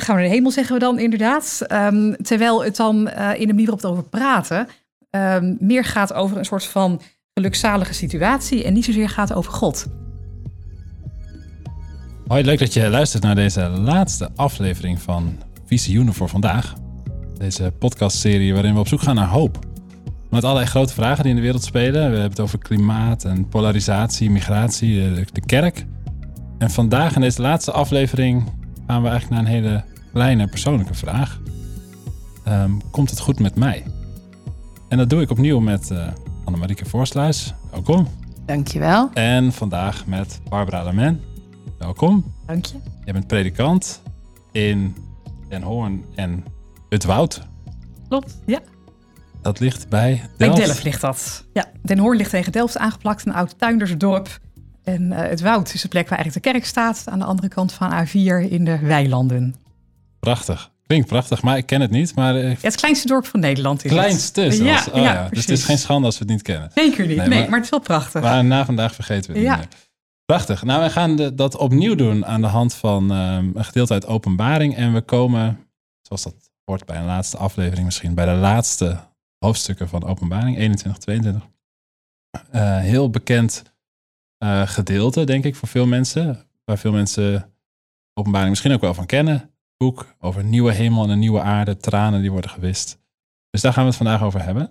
Gaan we naar de hemel, zeggen we dan inderdaad. Ehm, terwijl het dan eh, in de manier waarop we over praten... ehm, meer gaat over een soort van gelukzalige situatie... en niet zozeer gaat over God. Hoi, leuk dat je luistert naar deze laatste aflevering van Visioenen voor vandaag. Deze podcastserie waarin we op zoek gaan naar hoop. Met allerlei grote vragen die in de wereld spelen. We hebben het over klimaat en polarisatie, migratie, de kerk. En vandaag in deze laatste aflevering gaan we eigenlijk naar een hele kleine persoonlijke vraag. Ehm, komt het goed met mij? En dat doe ik opnieuw met uh, Annemarieke Voorsluis. Welkom. Dankjewel. En vandaag met Barbara Lamen. Welkom. Dank je. Je bent predikant in Den Hoorn en het Woud. Klopt, ja. Dat ligt bij Bij Delft. Delft ligt dat. Ja, Den Hoorn ligt tegen Delft aangeplakt, een oud tuindersdorp. En eh, het Woud is de plek waar eigenlijk de kerk staat. Aan de andere kant van A4 in de weilanden. Prachtig. Klinkt prachtig, maar ik ken het niet. Maar eh, Ja, het kleinste dorp van Nederland is kleinste het. Ja, Oh, ja, ja. Dus het is geen schande als we het niet kennen. Zeker niet. Nee, Nee, maar- maar, het is wel prachtig. Maar na vandaag vergeten we het Ja. niet meer. Prachtig. Nou, we gaan de- dat opnieuw doen aan de hand van ehm, een gedeelte uit openbaring. En we komen, zoals dat hoort bij een laatste aflevering misschien, bij de laatste hoofdstukken van openbaring, 21, 22. Eh, heel bekend eh, gedeelte, denk ik, voor veel mensen. Waar veel mensen openbaring misschien ook wel van kennen. Boek over nieuwe hemel en een nieuwe aarde, tranen die worden gewist. Dus daar gaan we het vandaag over hebben.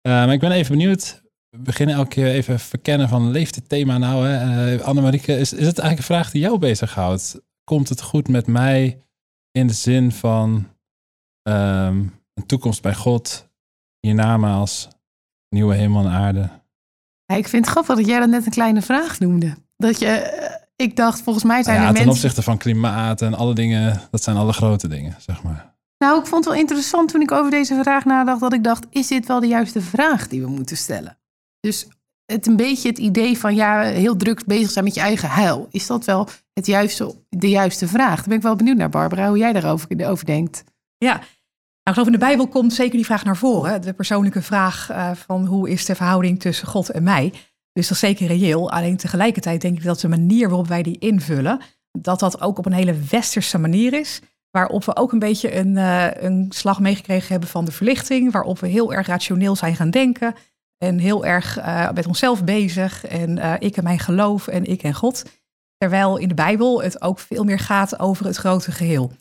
Eh, maar ik ben even benieuwd. We beginnen elke keer even verkennen van leeft dit thema nou? Hè? Eh, Annemarieke, is, is het eigenlijk een vraag die jou bezighoudt? Komt het goed met mij in de zin van ehm, een toekomst bij God, hiernamaals, nieuwe hemel en aarde? Ik vind het grappig dat jij dat net een kleine vraag noemde. Dat je, eh, ik dacht, volgens mij zijn Nou ja, er ten mensen... opzichte van klimaat en alle dingen, dat zijn alle grote dingen, zeg maar. Nou, ik vond het wel interessant toen ik over deze vraag nadacht, dat ik dacht, is dit wel de juiste vraag die we moeten stellen? Dus het een beetje het idee van, ja, heel druk bezig zijn met je eigen heil. Is dat wel het juiste, de juiste vraag? Daar ben ik wel benieuwd naar, Barbara, hoe jij daarover over denkt. Ja, nou, ik geloof in de Bijbel komt zeker die vraag naar voren. De persoonlijke vraag eh, van hoe is de verhouding tussen God en mij. Dus dat is zeker reëel. Alleen tegelijkertijd denk ik dat de manier waarop wij die invullen, dat dat ook op een hele westerse manier is. Waarop we ook een beetje een, eh, een slag meegekregen hebben van de verlichting. Waarop we heel erg rationeel zijn gaan denken. En heel erg eh, met onszelf bezig. En ik en mijn geloof en ik en God. Terwijl in de Bijbel het ook veel meer gaat over het grote geheel.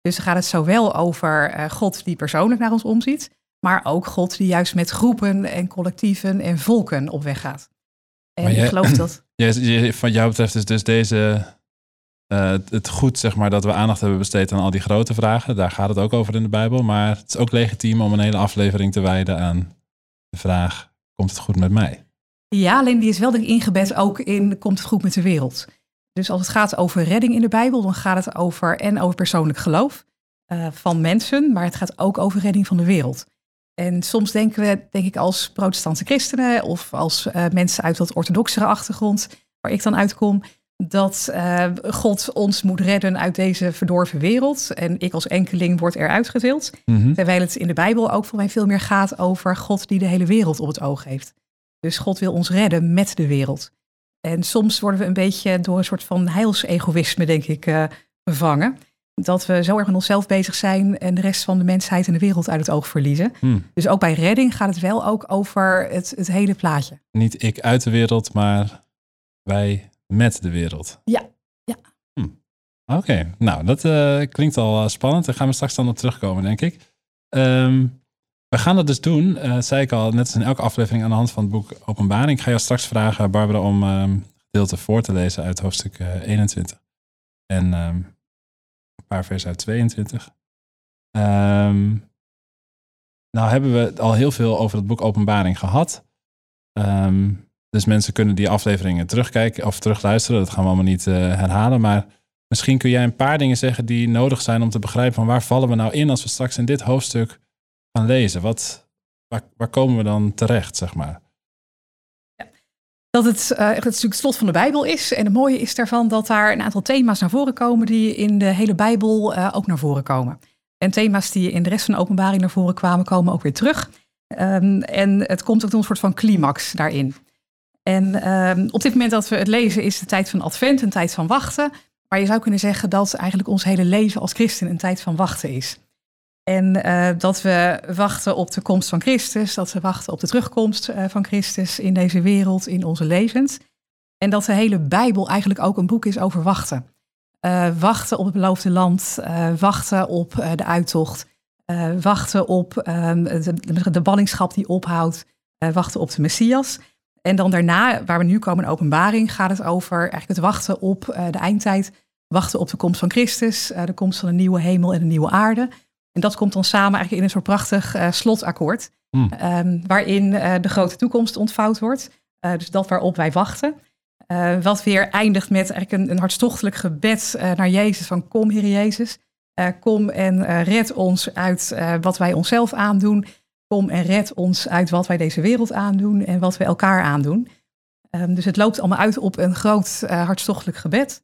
Dus dan gaat het zowel over eh, God die persoonlijk naar ons omziet, maar ook God die juist met groepen en collectieven en volken op weg gaat. En Maar jij- ik geloof dat. Van jou betreft is dus deze, eh, het goed zeg maar, dat we aandacht hebben besteed aan al die grote vragen. Daar gaat het ook over in de Bijbel. Maar het is ook legitiem om een hele aflevering te wijden aan de vraag, komt het goed met mij? Ja, alleen die is wel denk ik ingebed ook in komt het goed met de wereld. Dus als het gaat over redding in de Bijbel, dan gaat het over en over persoonlijk geloof eh, van mensen, maar het gaat ook over redding van de wereld. En soms denken we, denk ik, als protestantse christenen of als eh, mensen uit wat orthodoxere achtergrond, waar ik dan uitkom, dat eh, God ons moet redden uit deze verdorven wereld. En ik als enkeling word eruit getild. Mhm. Terwijl het in de Bijbel ook voor mij veel meer gaat over God die de hele wereld op het oog heeft. Dus God wil ons redden met de wereld. En soms worden we een beetje door een soort van heilsegoïsme, denk ik, eh bevangen. Dat we zo erg met onszelf bezig zijn en de rest van de mensheid en de wereld uit het oog verliezen. Hm. Dus ook bij redding gaat het wel ook over het, het hele plaatje. Niet ik uit de wereld, maar wij met de wereld. Ja, ja. Hm. Oké, nou dat eh, klinkt al eh, spannend. Daar gaan we straks dan op terugkomen, denk ik. Ehm, we gaan dat dus doen, eh zei ik al, net als in elke aflevering aan de hand van het boek Openbaring. Ik ga jou straks vragen, Barbara, om ehm gedeelte voor te lezen uit hoofdstuk eh, 21. En ehm, een paar versen uit 22. Ehm, nou hebben we al heel veel over het boek Openbaring gehad. Dus mensen kunnen die afleveringen terugkijken of terugluisteren. Dat gaan we allemaal niet eh, herhalen. Maar misschien kun jij een paar dingen zeggen die nodig zijn om te begrijpen van waar vallen we nou in als we straks in dit hoofdstuk gaan lezen. Wat, waar, waar komen we dan terecht, zeg maar? Dat het, eh, het natuurlijk het slot van de Bijbel is. En het mooie is daarvan dat daar een aantal thema's naar voren komen die in de hele Bijbel eh, ook naar voren komen. En thema's die in de rest van de openbaring naar voren kwamen, komen ook weer terug. Ehm, en het komt ook een soort van climax daarin. En ehm, op dit moment dat we het lezen is de tijd van advent, een tijd van wachten. Maar je zou kunnen zeggen dat eigenlijk ons hele leven als christen een tijd van wachten is. En uh, dat we wachten op de komst van Christus, dat we wachten op de terugkomst uh, van Christus in deze wereld, in onze levens. En dat de hele Bijbel eigenlijk ook een boek is over wachten. Uh, wachten op het beloofde land, wachten op de uittocht, wachten op de, de ballingschap die ophoudt, wachten op de Messias. En dan daarna, waar we nu komen in openbaring, gaat het over eigenlijk het wachten op de eindtijd, wachten op de komst van Christus, de komst van een nieuwe hemel en een nieuwe aarde. En dat komt dan samen eigenlijk in een soort prachtig uh, slotakkoord. Hmm. Um, waarin uh, de grote toekomst ontvouwd wordt. Uh, dus dat waarop wij wachten. wat weer eindigt met eigenlijk een, een hartstochtelijk gebed naar Jezus. Van kom Heer Jezus. kom en red ons uit wat wij onszelf aandoen. Kom en red ons uit wat wij deze wereld aandoen en wat we elkaar aandoen. Um, dus het loopt allemaal uit op een groot hartstochtelijk gebed.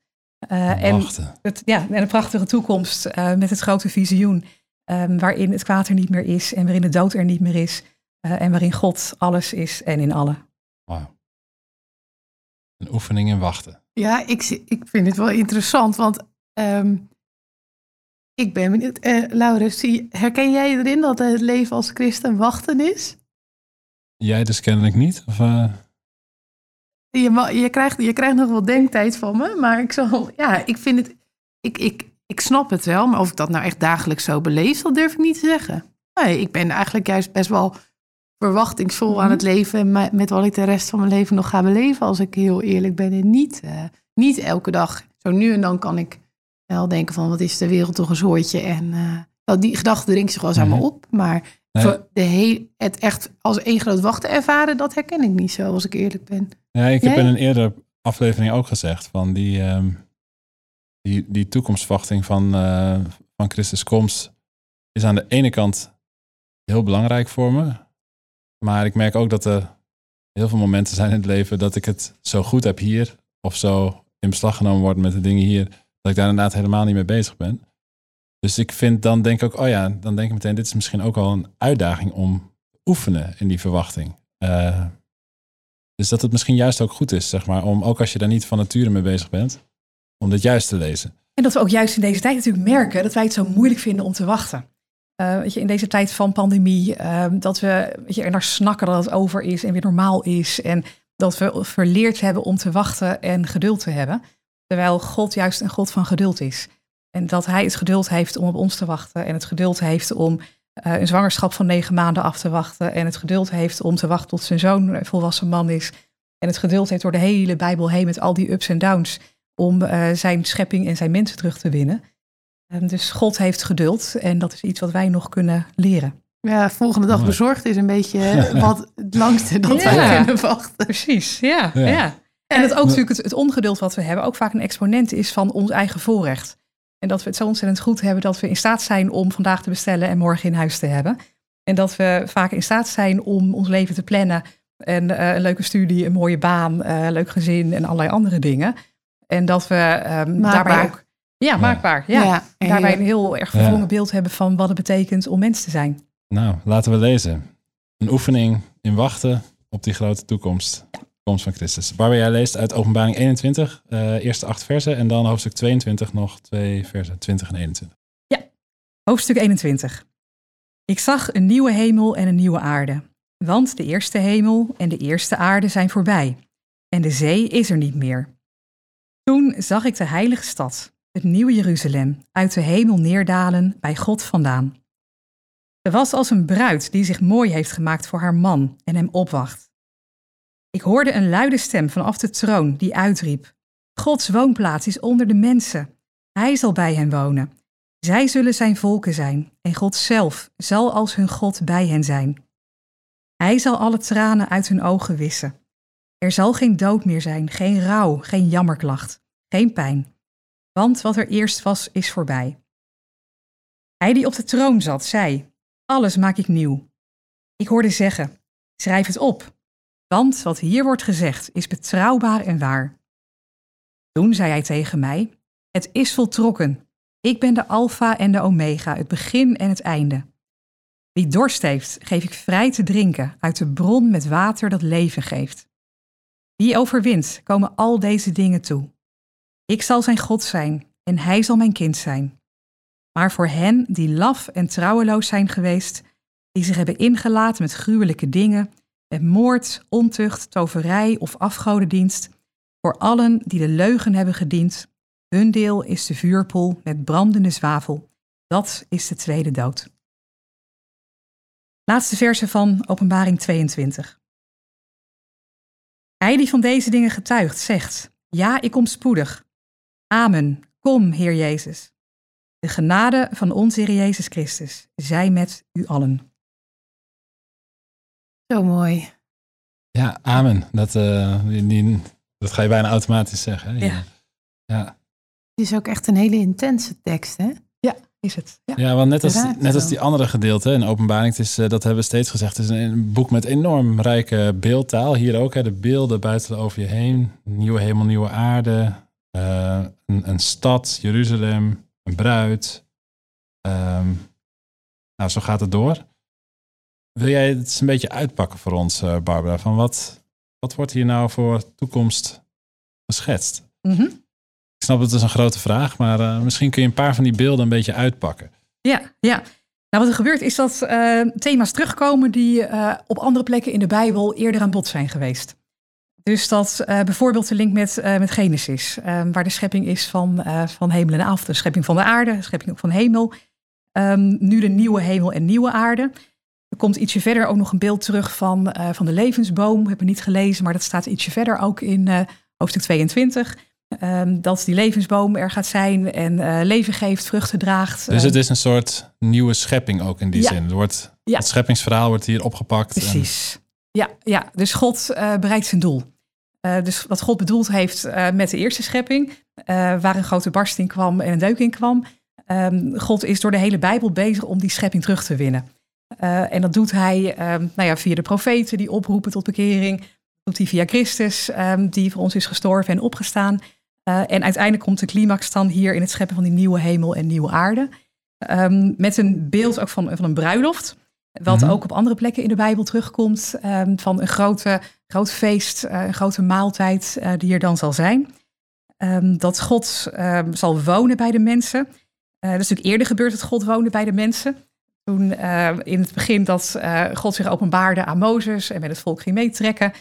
en, het, ja, en een prachtige toekomst met het grote visioen. Um, waarin het kwaad er niet meer is en waarin de dood er niet meer is. Uh, en waarin God alles is en in alle. Wauw. Een oefening in wachten. Ja, ik, ik vind het wel interessant, want um, ik ben benieuwd. Uh, Laurens, herken jij erin dat het leven als christen wachten is? Jij dus kennelijk niet? Of, uh... je, je, krijgt, je krijgt nog wel denktijd van me, maar ik zal, ja, ik vind het, ik, ik, ik snap het wel, maar of ik dat nou echt dagelijks zo beleef, dat durf ik niet te zeggen. Nee, ik ben eigenlijk juist best wel verwachtingsvol aan mhm. het leven met wat ik de rest van mijn leven nog ga beleven, als ik heel eerlijk ben. En niet, uh, niet elke dag. Zo nu en dan kan ik wel denken van wat is de wereld toch een soortje. En uh, die gedachte dringt zich wel eens aan me mhm. op. Maar voor de heel, het echt als één groot wachten ervaren, dat herken ik niet zo, als ik eerlijk ben. Ja, ik heb in een eerdere aflevering ook gezegd van die... Um die, die van, uh, van Christus komst is aan de ene kant heel belangrijk voor me. Maar ik merk ook dat er heel veel momenten zijn in het leven dat ik het zo goed heb hier. Of zo in beslag genomen wordt met de dingen hier. Dat ik daar inderdaad helemaal niet mee bezig ben. Dus ik vind dan denk ik ook, oh ja, dan denk ik meteen, dit is misschien ook al een uitdaging om te oefenen in die verwachting. Uh, dus dat het misschien juist ook goed is, zeg maar, om ook als je daar niet van nature mee bezig bent, om dit juist te lezen. En dat we ook juist in deze tijd natuurlijk merken dat wij het zo moeilijk vinden om te wachten. Uh, weet je, in deze tijd van pandemie, uh, dat we weet je, er naar snakken dat het over is en weer normaal is. En dat we verleerd hebben om te wachten en geduld te hebben. Terwijl God juist een God van geduld is. En dat hij het geduld heeft om op ons te wachten. En het geduld heeft om uh, een zwangerschap van negen maanden af te wachten. En het geduld heeft om te wachten tot zijn zoon een volwassen man is. En het geduld heeft door de hele Bijbel heen met al die ups en downs om uh, zijn schepping en zijn mensen terug te winnen. Um, dus God heeft geduld en dat is iets wat wij nog kunnen leren. Ja, volgende dag bezorgd is een beetje wat het langste dat ja. wij kunnen wachten. Precies, ja. ja. ja. En het ook natuurlijk het, het, ongeduld wat we hebben ook vaak een exponent is van ons eigen voorrecht. En dat we het zo ontzettend goed hebben dat we in staat zijn om vandaag te bestellen en morgen in huis te hebben. En dat we vaak in staat zijn om ons leven te plannen. En uh, een leuke studie, een mooie baan, uh, leuk gezin en allerlei andere dingen. En dat we um, daarbij ook. Ja, maakbaar. Ja. ja daarbij een heel erg verwrongen beeld hebben van wat het betekent om mens te zijn. Nou, laten we lezen. Een oefening in wachten op die grote toekomst. Komst van Christus. Waarbij jij leest uit Openbaring 21, uh, eerste acht versen. En dan hoofdstuk 22 nog twee versen, 20 en 21. Ja, hoofdstuk 21. Ik zag een nieuwe hemel en een nieuwe aarde. Want de eerste hemel en de eerste aarde zijn voorbij. En de zee is er niet meer. Toen zag ik de heilige stad, het nieuwe Jeruzalem, uit de hemel neerdalen bij God vandaan. Ze was als een bruid die zich mooi heeft gemaakt voor haar man en hem opwacht. Ik hoorde een luide stem vanaf de troon die uitriep: Gods woonplaats is onder de mensen. Hij zal bij hen wonen. Zij zullen zijn volken zijn en God zelf zal als hun God bij hen zijn. Hij zal alle tranen uit hun ogen wissen. Er zal geen dood meer zijn, geen rouw, geen jammerklacht, geen pijn. Want wat er eerst was, is voorbij. Hij die op de troon zat, zei: Alles maak ik nieuw. Ik hoorde zeggen: Schrijf het op, want wat hier wordt gezegd is betrouwbaar en waar. Toen zei hij tegen mij: Het is voltrokken. Ik ben de Alpha en de Omega, het begin en het einde. Wie dorst heeft, geef ik vrij te drinken uit de bron met water dat leven geeft. Wie overwint, komen al deze dingen toe. Ik zal zijn God zijn en hij zal mijn kind zijn. Maar voor hen die laf en trouweloos zijn geweest, die zich hebben ingelaten met gruwelijke dingen, met moord, ontucht, toverij of afgodendienst, voor allen die de leugen hebben gediend, hun deel is de vuurpoel met brandende zwavel. Dat is de tweede dood. Laatste verse van Openbaring 22. Hij die van deze dingen getuigt, zegt: Ja, ik kom spoedig. Amen. Kom, Heer Jezus. De genade van onze Heer Jezus Christus zij met u allen. Zo mooi. Ja, amen. Dat, uh, die, die, dat ga je bijna automatisch zeggen. Hè? Ja. ja. Het is ook echt een hele intense tekst, hè? Ja, is het. Ja, ja want net als, net als die andere gedeelte in openbaring, het is, eh, dat hebben we steeds gezegd, het is een boek met enorm rijke beeldtaal. Hier ook, hè, de beelden buiten over je heen. Nieuwe hemel, nieuwe aarde. eh, een, een stad, Jeruzalem, een bruid. Ehm, nou, zo gaat het door. Wil jij het eens een beetje uitpakken voor ons, eh, Barbara? Van wat, wat wordt hier nou voor toekomst geschetst? Mhm. Ik snap het is een grote vraag, maar eh, misschien kun je een paar van die beelden een beetje uitpakken. ja, ja. Nou, wat er gebeurt is dat eh, thema's terugkomen die eh, op andere plekken in de Bijbel eerder aan bod zijn geweest. Dus dat bijvoorbeeld de link met, met Genesis, eh, waar de schepping is van, van hemel en af, de schepping van de aarde, de schepping van hemel. Ehm, nu de nieuwe hemel en nieuwe aarde. Er komt ietsje verder ook nog een beeld terug van, van de levensboom. Hebben niet gelezen, maar dat staat ietsje verder ook in hoofdstuk 22. Ehm, dat die levensboom er gaat zijn en eh, leven geeft, vruchten draagt. Dus Ehm, het is een soort nieuwe schepping ook in die Ja. zin. Er wordt, Ja. Het scheppingsverhaal wordt hier opgepakt. en- Precies. Ja, ja, dus God eh, bereikt zijn doel. Eh, dus wat God bedoeld heeft met de eerste schepping, waar een grote barsting kwam en een deuk in kwam. ehm, God is door de hele Bijbel bezig om die schepping terug te winnen. En dat doet hij nou ja, via de profeten die oproepen tot bekering. Dat doet hij via Christus, die voor ons is gestorven en opgestaan. Eh, en uiteindelijk komt de climax dan hier in het scheppen van die nieuwe hemel en nieuwe aarde. Ehm, met een beeld ook van, van een bruiloft. Wat Mhm. ook op andere plekken in de Bijbel terugkomt. ehm, van een grote, groot feest, eh, een grote maaltijd eh, die er dan zal zijn. Ehm, dat God zal wonen bij de mensen. Dat is natuurlijk eerder gebeurd dat God woonde bij de mensen. Toen in het begin dat God zich openbaarde aan Mozes en met het volk ging meetrekken.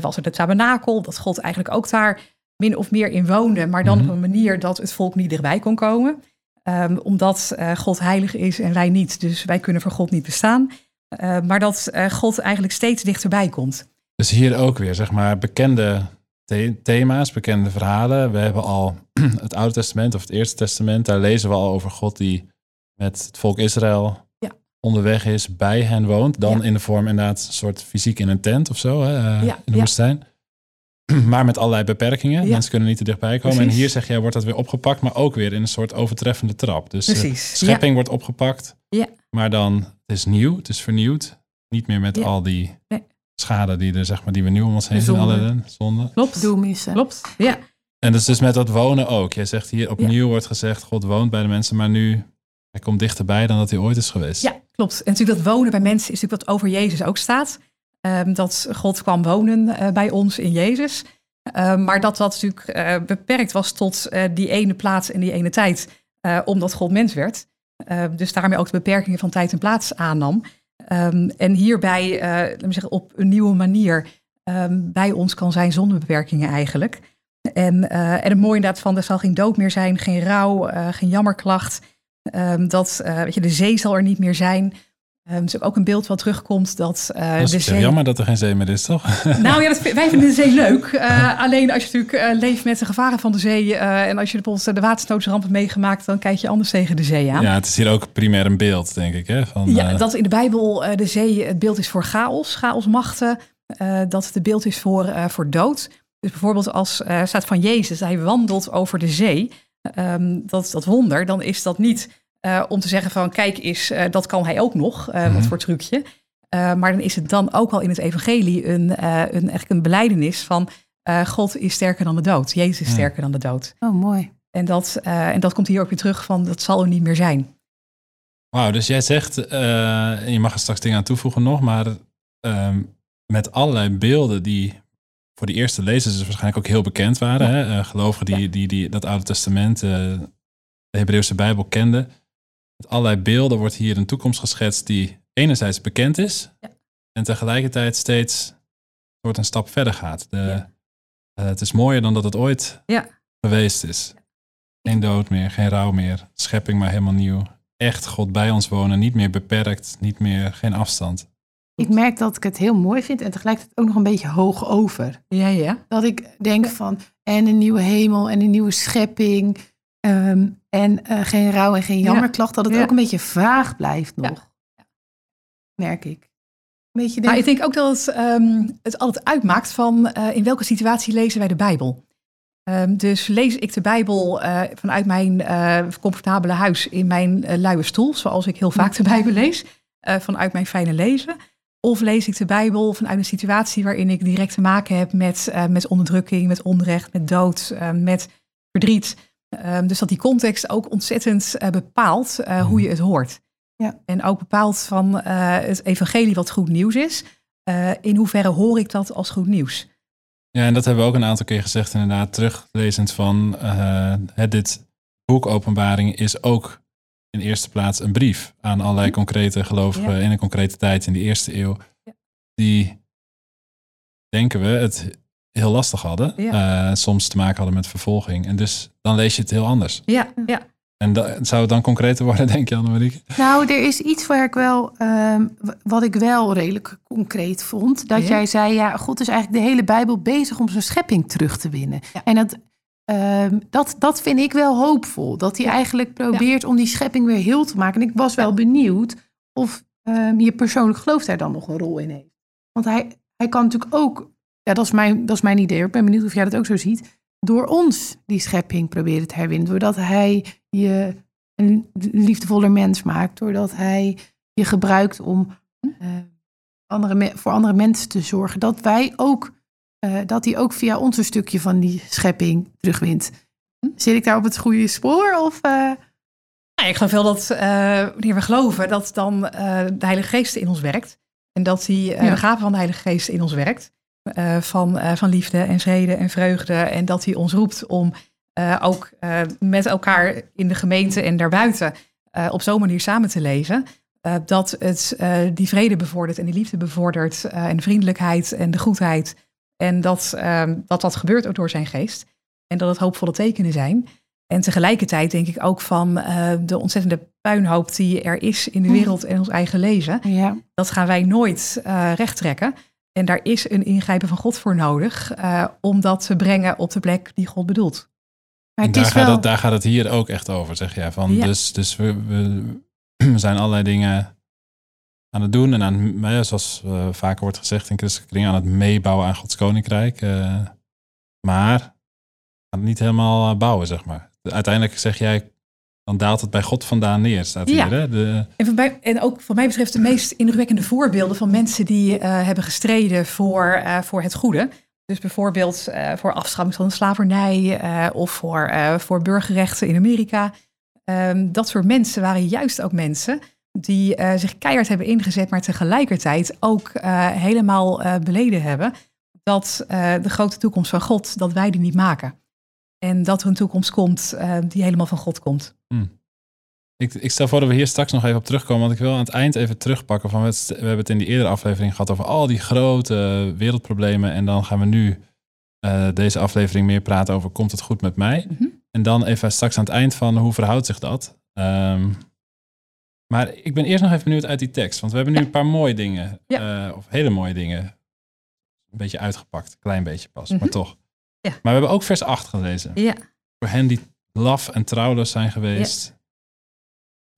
was er de tabernakel, dat God eigenlijk ook daar min of meer in woonde. Maar dan Mhm. op een manier dat het volk niet dichtbij kon komen. Ehm, omdat eh, God heilig is en wij niet. Dus wij kunnen voor God niet bestaan. Eh, maar dat eh, God eigenlijk steeds dichterbij komt. Dus hier ook weer, zeg maar, bekende the- thema's, bekende verhalen. We hebben al het Oude Testament of het Eerste Testament. Daar lezen we al over God die met het volk Israël Ja. onderweg is, bij hen woont. Dan Ja. in de vorm inderdaad een soort fysiek in een tent of zo, hè, Ja, in de woestijn. Maar met allerlei beperkingen. Ja. Mensen kunnen niet te dichtbij komen. En hier zeg jij, wordt dat weer opgepakt, maar ook weer in een soort overtreffende trap. Dus eh, Precies. schepping wordt opgepakt. Ja. Maar dan, het is nieuw, het is vernieuwd. Niet meer met Ja. al die Nee. schade die, er, zeg maar, die we nu om ons heen zien. zonde. Alle zonde. Klopt. Klopt. Ja. En dat is dus met dat wonen ook. Jij zegt hier opnieuw wordt gezegd, God woont bij de mensen, maar nu hij komt dichterbij dan dat hij ooit is geweest. ja, klopt. En natuurlijk dat wonen bij mensen is natuurlijk wat over Jezus ook staat. Ehm, dat God kwam wonen eh, bij ons in Jezus. Ehm, maar dat dat natuurlijk eh, beperkt was tot eh, die ene plaats en die ene tijd. omdat God mens werd. Ehm, dus daarmee ook de beperkingen van tijd en plaats aannam. En hierbij, laten we zeggen, op een nieuwe manier bij ons kan zijn zonder beperkingen eigenlijk. En, en het mooie inderdaad van, er zal geen dood meer zijn, geen rouw, geen jammerklacht. Dat, weet je, de zee zal er niet meer zijn. Ehm, dus ook een beeld wat terugkomt dat Dat de is zee... jammer dat er geen zee meer is, toch? Nou ja, dat, wij vinden de zee leuk. Eh, alleen als je natuurlijk eh, leeft met de gevaren van de zee... en als je bijvoorbeeld de watersnoodramp hebt meegemaakt... dan kijk je anders tegen de zee aan. Ja, het is hier ook primair een beeld, denk ik. Hè? Van, Ja, dat in de Bijbel de zee het beeld is voor chaos, chaosmachten. dat het de beeld is voor, voor dood. Dus bijvoorbeeld als staat van Jezus, hij wandelt over de zee. ehm, dat, dat wonder, dan is dat niet eh, om te zeggen van kijk eens, eh, dat kan hij ook nog. eh, Mhm. Wat voor trucje. Eh, maar dan is het dan ook al in het evangelie een, eh, een, eigenlijk een beleidenis van eh, God is sterker dan de dood. Jezus is Ja. sterker dan de dood. Oh, mooi. En dat, eh, en dat komt hier ook weer terug van dat zal er niet meer zijn. Wauw, dus jij zegt, eh, en je mag er straks dingen aan toevoegen nog, maar ehm, met allerlei beelden die voor de eerste lezers dus waarschijnlijk ook heel bekend waren. Hè? Uh, gelovigen die, Ja. die, die dat Oude Testament, eh, de Hebreeuwse Bijbel kenden. Met allerlei beelden wordt hier een toekomst geschetst die enerzijds bekend is. Ja. En tegelijkertijd steeds wordt een stap verder gaat. De, Ja. eh, het is mooier dan dat het ooit Ja. geweest is. Geen dood meer, geen rouw meer. Schepping maar helemaal nieuw. Echt God bij ons wonen, niet meer beperkt, niet meer, geen afstand. Ik merk dat ik het heel mooi vind en tegelijkertijd ook nog een beetje hoog over. Ja, ja. Dat ik denk van, en een nieuwe hemel en een nieuwe schepping. Ehm, en eh, geen rouw en geen Ja. jammerklacht. Dat het Ja. ook een beetje vaag blijft Ja. nog. Merk ik. Een beetje Maar denk, ik denk ook dat het, ehm, het altijd uitmaakt van eh, in welke situatie lezen wij de Bijbel. Ehm, dus lees ik de Bijbel eh, vanuit mijn comfortabele huis in mijn luie stoel, zoals ik heel vaak de Bijbel lees, vanuit mijn fijne leven. Of lees ik de Bijbel vanuit een situatie waarin ik direct te maken heb met, met onderdrukking, met onrecht, met dood, met verdriet. Ehm, dus dat die context ook ontzettend eh, bepaalt eh, hoe je het hoort. Ja. En ook bepaalt van eh, het evangelie wat goed nieuws is. In hoeverre hoor ik dat als goed nieuws? Ja, en dat hebben we ook een aantal keer gezegd, inderdaad, teruglezend van het, dit boek Openbaring is ook in eerste plaats een brief aan allerlei concrete gelovigen Ja. in een concrete tijd in de eerste eeuw, Ja. die, denken we, het heel lastig hadden. Ja. Eh, soms te maken hadden met vervolging. En dus dan lees je het heel anders. Ja, ja. En da- zou het dan concreter worden, denk je, Annemarie? Nou, er is iets waar ik wel, ehm, wat ik wel redelijk concreet vond. Dat Ja. jij zei, ja, God is eigenlijk de hele Bijbel bezig om zijn schepping terug te winnen. Ja. En dat, ehm, dat, dat vind ik wel hoopvol. Dat hij eigenlijk probeert om die schepping weer heel te maken. En ik was wel benieuwd of ehm, je persoonlijk geloof daar dan nog een rol in heeft. Want hij, hij kan natuurlijk ook, ja, dat is, mijn, dat is mijn idee. Ik ben benieuwd of jij dat ook zo ziet. Door ons die schepping proberen te herwinnen. Doordat hij je een liefdevoller mens maakt. Doordat hij je gebruikt om eh, andere voor andere mensen te zorgen. Dat wij ook, eh, dat hij ook via ons een stukje van die schepping terugwint. Zit ik daar op het goede spoor? Of, eh, Nou, ik geloof wel dat wanneer we geloven dat dan de Heilige Geest in ons werkt. En dat die Ja. de gave van de Heilige Geest in ons werkt. Eh, van, eh, van liefde en vrede en vreugde. En dat hij ons roept om eh, ook met elkaar in de gemeente en daarbuiten op zo'n manier samen te leven. dat het die vrede bevordert en die liefde bevordert. en de vriendelijkheid en de goedheid. En dat, eh, dat dat gebeurt ook door zijn geest. En dat het hoopvolle tekenen zijn. En tegelijkertijd denk ik ook van de ontzettende puinhoop die er is in de Mm. wereld en ons eigen leven. ja. Dat gaan wij nooit eh rechttrekken. En daar is een ingrijpen van God voor nodig eh, om dat te brengen op de plek die God bedoelt. Maar het daar, is gaat wel... het, daar gaat het hier ook echt over, zeg jij. Van, Ja. Dus, dus we, we, zijn allerlei dingen aan het doen. En aan, nou zoals eh, vaker wordt gezegd in christelijke kringen, aan het meebouwen aan Gods koninkrijk. eh, maar gaan het niet helemaal bouwen, zeg maar. Uiteindelijk zeg jij, dan daalt het bij God vandaan neer, staat hier. Ja. Hè? De, En, mij, en ook wat mij betreft de meest indrukwekkende voorbeelden van mensen die eh, hebben gestreden voor, eh, voor het goede. Dus bijvoorbeeld eh, voor afschaffing van de slavernij of voor, voor burgerrechten in Amerika. Ehm, dat soort mensen waren juist ook mensen die zich keihard hebben ingezet, maar tegelijkertijd ook helemaal beleden hebben dat de grote toekomst van God, dat wij die niet maken. En dat er een toekomst komt eh, die helemaal van God komt. ik, ik stel voor dat we hier straks nog even op terugkomen. Want ik wil aan het eind even terugpakken. Van, we hebben het in die eerdere aflevering gehad over al die grote wereldproblemen. En dan gaan we nu eh, deze aflevering meer praten over komt het goed met mij. Mhm. En dan even straks aan het eind van hoe verhoudt zich dat. Ehm, maar ik ben eerst nog even benieuwd uit die tekst. Want we hebben nu Ja. een paar mooie dingen. eh, of hele mooie dingen. Een beetje uitgepakt. Een klein beetje pas, maar Mhm. toch. Ja. Maar we hebben ook vers 8 gelezen. Ja. Voor hen die laf en trouwloos zijn geweest.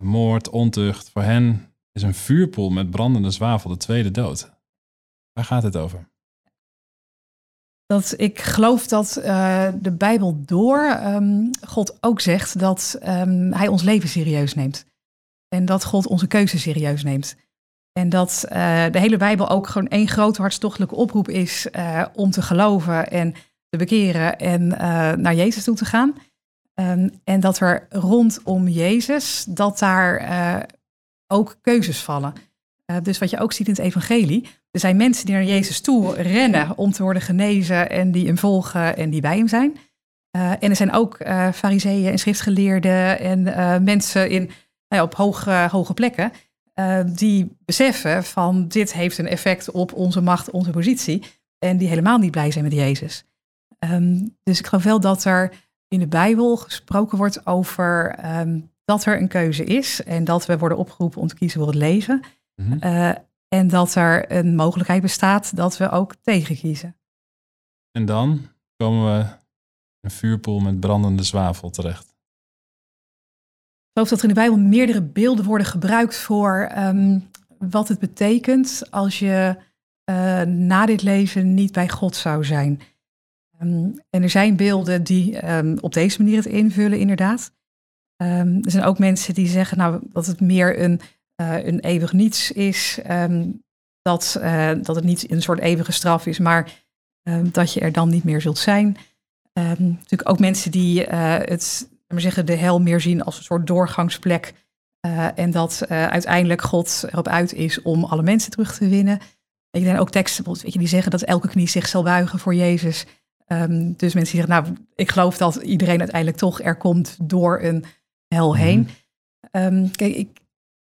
Moord, ontucht. Voor hen is een vuurpoel met brandende zwavel de tweede dood. Waar gaat het over? Dat ik geloof dat eh, de Bijbel door ehm, God ook zegt dat ehm, Hij ons leven serieus neemt. En dat God onze keuze serieus neemt. En dat eh, de hele Bijbel ook gewoon één grote hartstochtelijke oproep is eh, om te geloven en te bekeren en eh, naar Jezus toe te gaan. Ehm, en dat er rondom Jezus, dat daar eh, ook keuzes vallen. Uh, dus wat je ook ziet in het evangelie. Er zijn mensen die naar Jezus toe rennen om te worden genezen en die hem volgen en die bij hem zijn. En er zijn ook fariseeën en schriftgeleerden en mensen in, nou ja, op hoge, hoge plekken die beseffen van dit heeft een effect op onze macht, onze positie. En die helemaal niet blij zijn met Jezus. Um, dus ik geloof wel dat er in de Bijbel gesproken wordt over um, dat er een keuze is en dat we worden opgeroepen om te kiezen voor het leven. Mm -hmm. en dat er een mogelijkheid bestaat dat we ook tegenkiezen. En dan komen we een vuurpoel met brandende zwavel terecht. Ik geloof dat er in de Bijbel meerdere beelden worden gebruikt voor um, wat het betekent als je uh, na dit leven niet bij God zou zijn. Um, en er zijn beelden die um, op deze manier het invullen, inderdaad. Um, er zijn ook mensen die zeggen nou, dat het meer een, uh, een eeuwig niets is. dat, uh, dat het niet een soort eeuwige straf is, maar dat je er dan niet meer zult zijn. natuurlijk ook mensen die uh, het, maar zeggen, de hel meer zien als een soort doorgangsplek. en dat uiteindelijk God erop uit is om alle mensen terug te winnen. Er zijn ook teksten weet je, die zeggen dat elke knie zich zal buigen voor Jezus. Um, dus mensen zeggen, nou, ik geloof dat iedereen uiteindelijk toch er komt door een hel heen. Mm um, kijk, ik,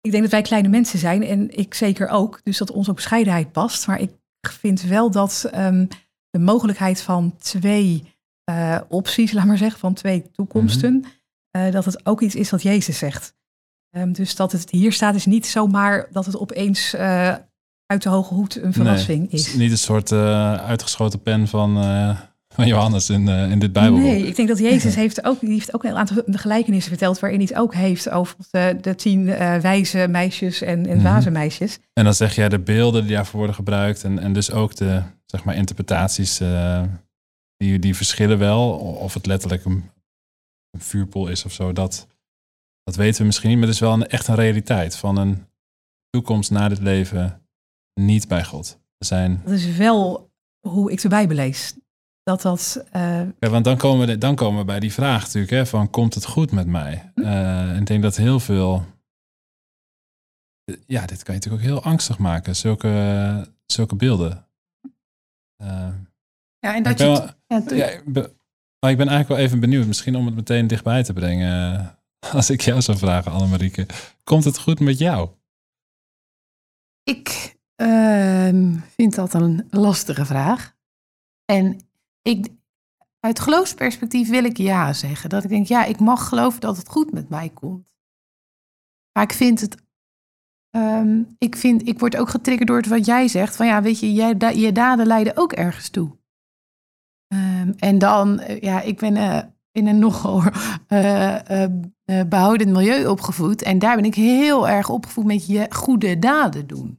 ik denk dat wij kleine mensen zijn en ik zeker ook, dus dat onze bescheidenheid past. Maar ik vind wel dat um, de mogelijkheid van twee uh, opties, laat maar zeggen, van twee toekomsten, mm -hmm. uh, dat het ook iets is wat Jezus zegt. dus dat het hier staat is niet zomaar dat het opeens uh, uit de hoge hoed een verrassing nee, is. Niet een soort uitgeschoten pen van van Johannes in, uh, in dit Bijbel. Nee, ik denk dat Jezus heeft ook, die heeft ook een aantal gelijkenissen verteld waarin hij het ook heeft over de, de tien uh, wijze meisjes en, en mm -hmm. meisjes. En dan zeg jij de beelden die daarvoor worden gebruikt en, en dus ook de zeg maar, interpretaties uh, die, die verschillen wel. Of het letterlijk een, een vuurpoel is of zo, dat, dat weten we misschien niet. Maar het is wel een, echt een realiteit van een toekomst na dit leven niet bij God. Zijn... Dat is wel hoe ik de Bijbel lees dat dat. Uh... Ja, want dan komen, we, dan komen we bij die vraag natuurlijk, hè, van komt het goed met mij? Uh, en ik denk dat heel veel. Ja, dit kan je natuurlijk ook heel angstig maken, zulke, zulke beelden. Uh, ja, en dat je. Wel, ja, ja, ik ben, maar ik ben eigenlijk wel even benieuwd, misschien om het meteen dichtbij te brengen. Als ik jou zou vragen, Annemarieke, komt het goed met jou? Ik ehm, vind dat een lastige vraag. En ik, uit geloofsperspectief wil ik ja zeggen. Dat ik denk, ja, ik mag geloven dat het goed met mij komt. Maar ik vind het. Um, ik, vind, ik word ook getriggerd door wat jij zegt. Van ja, weet je, jij, je daden leiden ook ergens toe. Um, en dan, ja, ik ben uh, in een nogal uh, behoudend milieu opgevoed. En daar ben ik heel erg opgevoed met je goede daden doen.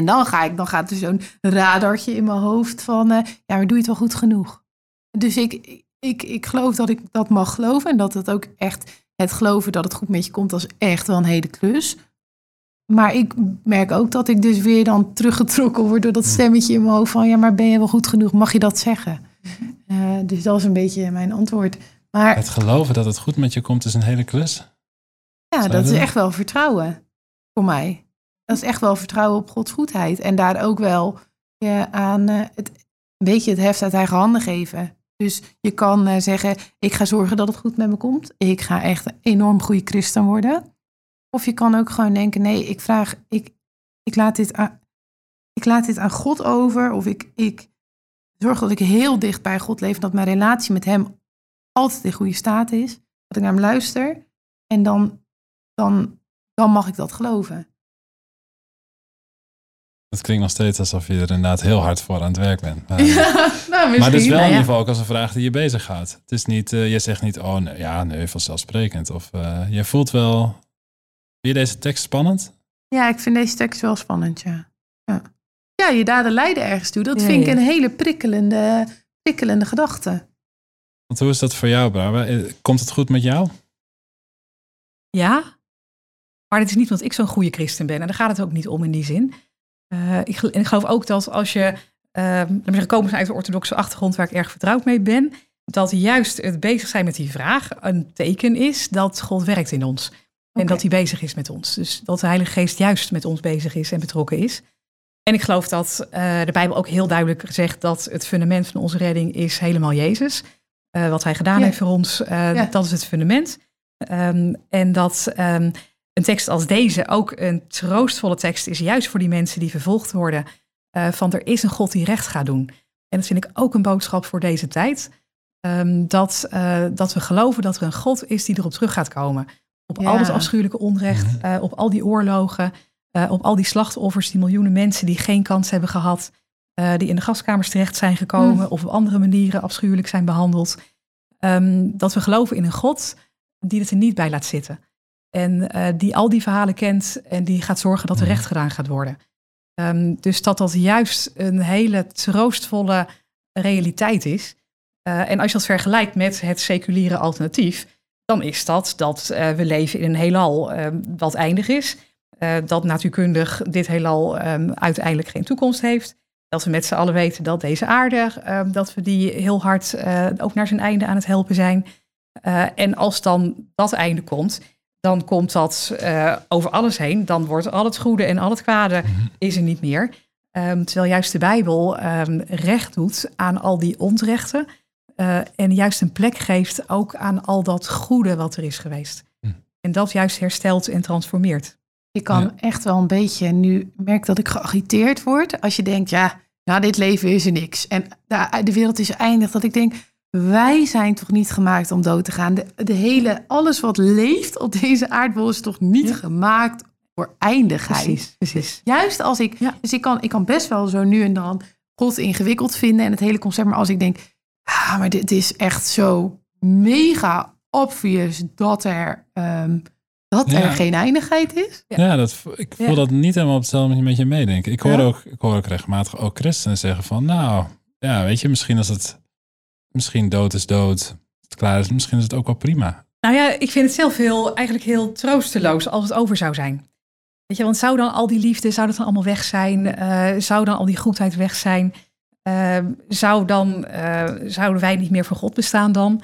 En dan, ga ik, dan gaat er zo'n radartje in mijn hoofd van, uh, ja, maar doe je het wel goed genoeg? Dus ik, ik, ik geloof dat ik dat mag geloven en dat het ook echt, het geloven dat het goed met je komt, dat is echt wel een hele klus. Maar ik merk ook dat ik dus weer dan teruggetrokken word door dat stemmetje in mijn hoofd van, ja, maar ben je wel goed genoeg? Mag je dat zeggen? Uh, dus dat is een beetje mijn antwoord. Maar, het geloven dat het goed met je komt is een hele klus. Ja, dat is echt wel vertrouwen voor mij. Dat is echt wel vertrouwen op Gods goedheid. En daar ook wel je aan uh, het, een beetje het heft uit eigen handen geven. Dus je kan uh, zeggen, ik ga zorgen dat het goed met me komt. Ik ga echt een enorm goede christen worden. Of je kan ook gewoon denken, nee, ik vraag, ik, ik, laat, dit aan, ik laat dit aan God over. Of ik, ik zorg dat ik heel dicht bij God leef. Dat mijn relatie met hem altijd in goede staat is. Dat ik naar hem luister. En dan, dan, dan mag ik dat geloven. Het klinkt nog steeds alsof je er inderdaad heel hard voor aan het werk bent. Maar, ja, nou, maar het is wel nou, in ieder geval ook als een vraag die je bezighoudt. Het is niet, uh, je zegt niet, oh nee, ja, nee, vanzelfsprekend. Of uh, je voelt wel, vind je deze tekst spannend? Ja, ik vind deze tekst wel spannend, ja. Ja, ja je daden leiden ergens toe. Dat ja, vind ik een hele prikkelende, prikkelende gedachte. Want hoe is dat voor jou, Barbara? Eh, komt het goed met jou? Ja, maar het is niet omdat ik zo'n goede christen ben. En daar gaat het ook niet om in die zin. Uh, ik, en ik geloof ook dat als je, uh, we komen uit de orthodoxe achtergrond waar ik erg vertrouwd mee ben, dat juist het bezig zijn met die vraag een teken is dat God werkt in ons. En dat hij bezig is met ons. Dus dat de Heilige Geest juist met ons bezig is en betrokken is. En ik geloof dat eh, de Bijbel ook heel duidelijk zegt dat het fundament van onze redding is helemaal Jezus. Eh, wat hij gedaan Ja. heeft voor ons, eh, Ja. dat is het fundament. Ehm, en dat ehm, een tekst als deze ook een troostvolle tekst is, juist voor die mensen die vervolgd worden. eh, van er is een God die recht gaat doen. En dat vind ik ook een boodschap voor deze tijd. Ehm, dat, eh, dat we geloven dat er een God is die erop terug gaat komen. Op al dat afschuwelijke onrecht, Mhm. eh, op al die oorlogen, eh, op al die slachtoffers, die miljoenen mensen die geen kans hebben gehad, eh, die in de gaskamers terecht zijn gekomen Mhm. of op andere manieren afschuwelijk zijn behandeld. Ehm, dat we geloven in een God die het er niet bij laat zitten. En eh, die al die verhalen kent en die gaat zorgen dat er Mhm. recht gedaan gaat worden. Ehm, dus dat dat juist een hele troostvolle realiteit is. Eh, en als je dat vergelijkt met het seculiere alternatief, dan is dat dat eh, we leven in een heelal eh, wat eindig is. Dat natuurkundig dit heelal ehm, uiteindelijk geen toekomst heeft. Dat we met z'n allen weten dat deze aarde, ehm, dat we die heel hard ook naar zijn einde aan het helpen zijn. En als dan dat einde komt, dan komt dat eh, over alles heen. Dan wordt al het goede en al het kwade Mhm. is er niet meer. Ehm, terwijl juist de Bijbel ehm, recht doet aan al die onrechten. eh, en juist een plek geeft ook aan al dat goede wat er is geweest. Hm. En dat juist herstelt en transformeert. Je kan Ja. echt wel een beetje nu merk dat ik geagiteerd word. Als je denkt, ja, na dit leven is er niks. En de, de wereld is eindig. Dat ik denk, wij zijn toch niet gemaakt om dood te gaan. De, de hele, alles wat leeft op deze aardbol is toch niet Ja. gemaakt voor eindigheid. Precies, precies. Juist als ik, Ja. dus ik kan, ik kan best wel zo nu en dan God ingewikkeld vinden en het hele concept. Maar als ik denk, ah, maar dit is echt zo mega obvious dat er, ehm, dat Ja. er geen eindigheid is. Ja. Ja, dat, ik voel Ja. dat niet helemaal op hetzelfde met je meedenken. Ik hoor, Ja. ook, ik hoor ook regelmatig ook christenen zeggen van, nou, ja, weet je, misschien als het, misschien dood is dood, het klaar is, misschien is het ook wel prima. Nou ja, ik vind het zelf heel, eigenlijk heel troosteloos als het over zou zijn. Weet je, want zou dan al die liefde, zou dat dan allemaal weg zijn? Eh, zou dan al die goedheid weg zijn? Eh, zou dan, eh, zouden wij niet meer voor God bestaan dan?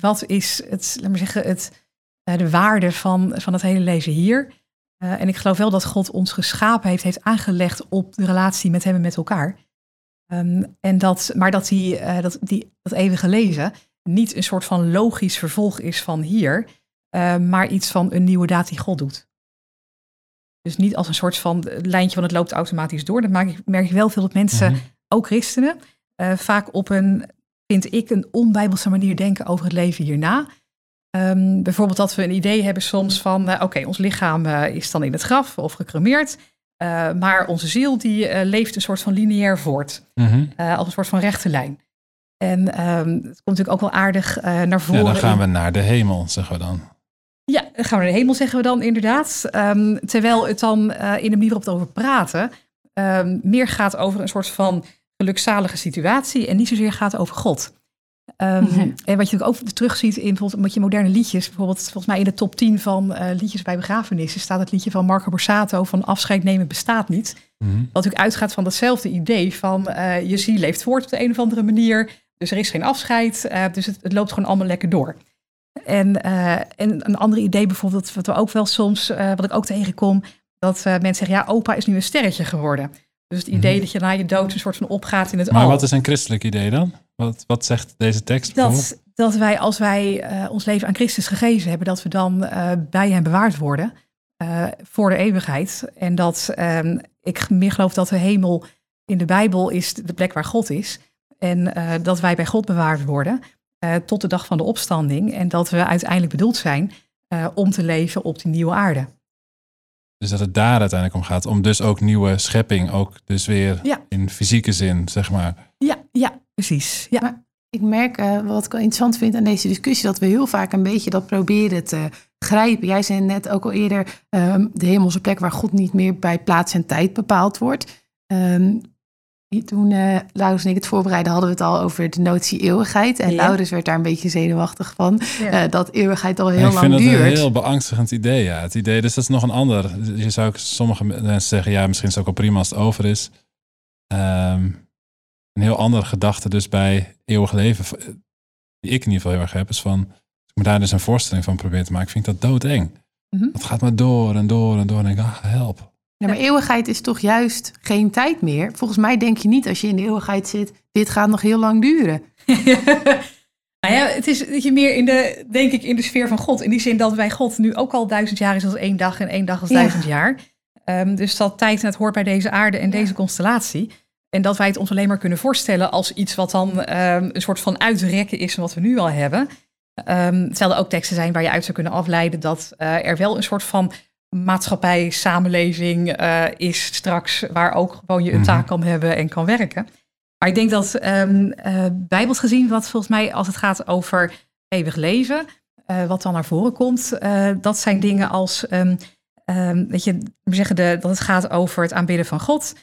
Wat is het, laat maar zeggen, het, de waarde van, van het hele leven hier? En ik geloof wel dat God ons geschapen heeft, heeft aangelegd op de relatie met hem en met elkaar. Ehm, en dat, maar dat die, eh, dat, die, dat eeuwige leven niet een soort van logisch vervolg is van hier, eh, maar iets van een nieuwe daad die God doet. Dus niet als een soort van lijntje van het loopt automatisch door. Dat maak ik, merk ik wel veel dat mensen, Mhm. ook christenen, eh, vaak op een, vind ik, een onbijbelse manier denken over het leven hierna. Ehm, bijvoorbeeld dat we een idee hebben soms van, eh, oké, ons lichaam eh, is dan in het graf of gecremeerd, eh, maar onze ziel die eh, leeft een soort van lineair voort, Mhm. eh, als een soort van rechte lijn. En ehm, het komt natuurlijk ook wel aardig naar Ja, voren. dan gaan we naar de hemel, zeggen we dan. ja, dan gaan we naar de hemel, zeggen we dan inderdaad. Ehm, terwijl het dan in de manier waarop we erover praten, ehm, meer gaat over een soort van gelukzalige situatie en niet zozeer gaat over God. Ehm. En wat je ook terugziet in bijvoorbeeld met je moderne liedjes, bijvoorbeeld volgens mij in de top 10 van eh, liedjes bij begrafenissen staat het liedje van Marco Borsato van afscheid nemen bestaat niet. Mhm. Wat natuurlijk uitgaat van datzelfde idee van eh, je ziel leeft voort op de een of andere manier. Dus er is geen afscheid. eh, dus het, het loopt gewoon allemaal lekker door. En, eh, en een ander idee bijvoorbeeld, wat we ook wel soms, eh, wat ik ook tegenkom, dat eh, mensen zeggen, ja, opa is nu een sterretje geworden. Dus het idee Mhm. dat je na je dood een soort van opgaat in het Maar al. wat is een christelijk idee dan? Wat, wat zegt deze tekst dat, dat wij, als wij eh, ons leven aan Christus gegeven hebben, dat we dan eh, bij hem bewaard worden eh, voor de eeuwigheid. En dat ehm, ik meer geloof dat de hemel in de Bijbel is de plek waar God is. En dat wij bij God bewaard worden tot de dag van de opstanding. En dat we uiteindelijk bedoeld zijn om te leven op die nieuwe aarde. Dus dat het daar uiteindelijk om gaat. Om dus ook nieuwe schepping, ook dus weer Ja. in fysieke zin, zeg maar. Ja, ja, precies. Ja. Ik merk eh, wat ik wel interessant vind aan deze discussie, dat we heel vaak een beetje dat proberen te grijpen. Jij zei net ook al eerder, ehm, de hemelse plek waar God niet meer bij plaats en tijd bepaald wordt. Ehm, hier- toen uh, Laurens en ik het voorbereiden, hadden we het al over de notie eeuwigheid. En Ja. Laurens werd daar een beetje zenuwachtig van, Ja. eh, dat eeuwigheid al heel ik vind lang dat een duurt. heel beangstigend idee, ja. Het idee, dus dat is nog een ander. Je zou sommige mensen zeggen, ja, misschien is het ook wel prima als het over is. Ehm, een heel andere gedachte dus bij eeuwig leven, die ik in ieder geval heel erg heb, is van, als ik me daar dus een voorstelling van probeer te maken, vind ik dat doodeng. Mhm. Het gaat maar door en door en door. En ik denk, ah, help. Ja, maar eeuwigheid is toch juist geen tijd meer? Volgens mij denk je niet als je in de eeuwigheid zit, dit gaat nog heel lang duren. Nou ja, het is dat je meer in de, denk ik, in de sfeer van God. In die zin dat bij God nu ook al duizend jaar is als één dag en één dag als Ja. duizend jaar. Ehm, dus dat tijd het hoort bij deze aarde en Ja. deze constellatie. En dat wij het ons alleen maar kunnen voorstellen als iets wat dan ehm, een soort van uitrekken is van wat we nu al hebben. Ehm terwijl er ook teksten zijn waar je uit zou kunnen afleiden dat eh, er wel een soort van maatschappij, samenleving eh, is straks, waar ook gewoon je een Mhm. taak kan hebben en kan werken. Maar ik denk dat ehm eh, bijbels gezien, wat volgens mij als het gaat over eeuwig leven, eh, wat dan naar voren komt, dat zijn dingen als, ehm, weet je, we zeggen de, dat het gaat over het aanbidden van God.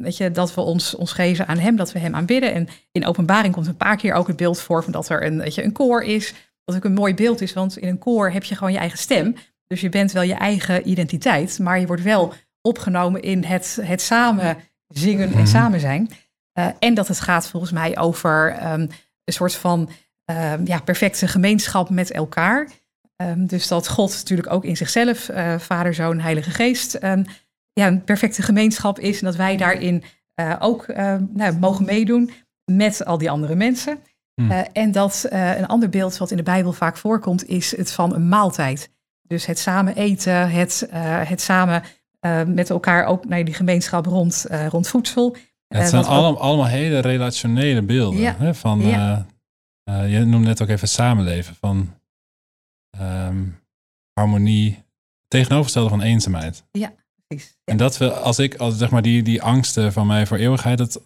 Weet je, dat we ons, ons geven aan Hem, dat we Hem aanbidden. En in openbaring komt een paar keer ook het beeld voor van dat er een, weet je, een koor is. Wat ook een mooi beeld is, want in een koor heb je gewoon je eigen stem. Dus je bent wel je eigen identiteit, maar je wordt wel opgenomen in het, het samen zingen en Mhm. samen zijn. Eh, en dat het gaat volgens mij over ehm, een soort van ehm, ja, perfecte gemeenschap met elkaar. Ehm, dus dat God natuurlijk ook in zichzelf, eh, Vader, Zoon, Heilige Geest, ja, een perfecte gemeenschap is. En dat wij daarin eh, ook nou, mogen meedoen met al die andere mensen. Eh, en dat een ander beeld wat in de Bijbel vaak voorkomt, is het van een maaltijd. Dus het samen eten, het, eh, het samen eh, met elkaar ook naar die gemeenschap rond, eh, rond voedsel. Het zijn ook- allemaal, allemaal hele relationele beelden. Ja. Hè? Van, Ja. je noemde net ook even samenleven. Van ehm, harmonie. Tegenovergestelde van eenzaamheid. precies. Ja. En dat we, als ik, als zeg maar die, die angsten van mij voor eeuwigheid, dat,